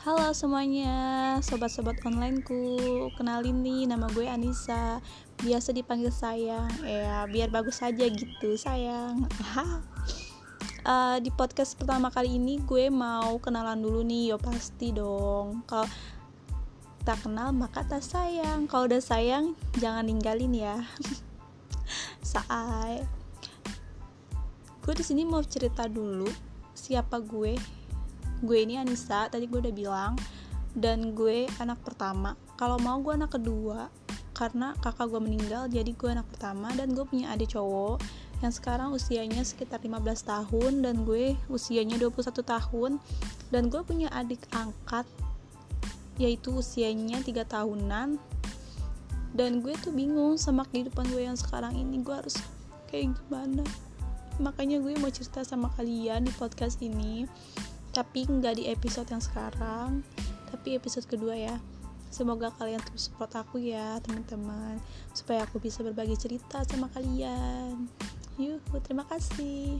Halo semuanya, sobat-sobat onlineku. Kenalin nih, nama gue Anissa. Biasa dipanggil sayang. Ya, biar bagus aja gitu, sayang. Uh, Di podcast pertama kali ini gue mau kenalan dulu nih. Yo pasti dong. Kalau tak kenal maka tak sayang. Kalau udah sayang, jangan ninggalin ya. Saai. Gue di sini mau cerita dulu Siapa gue gue ini Anissa tadi gue udah bilang dan gue anak pertama. Kalau mau gue anak kedua karena kakak gue meninggal jadi gue anak pertama dan gue punya adik cowok yang sekarang usianya sekitar 15 tahun dan gue usianya 21 tahun. Dan gue punya adik angkat yaitu usianya 3 tahunan. Dan gue tuh bingung sama kehidupan gue yang sekarang ini gue harus kayak gimana. Makanya gue mau cerita sama kalian di podcast ini tapi nggak di episode yang sekarang. Tapi episode kedua ya. Semoga kalian terus support aku ya teman-teman. Supaya aku bisa berbagi cerita sama kalian. Yuk terima kasih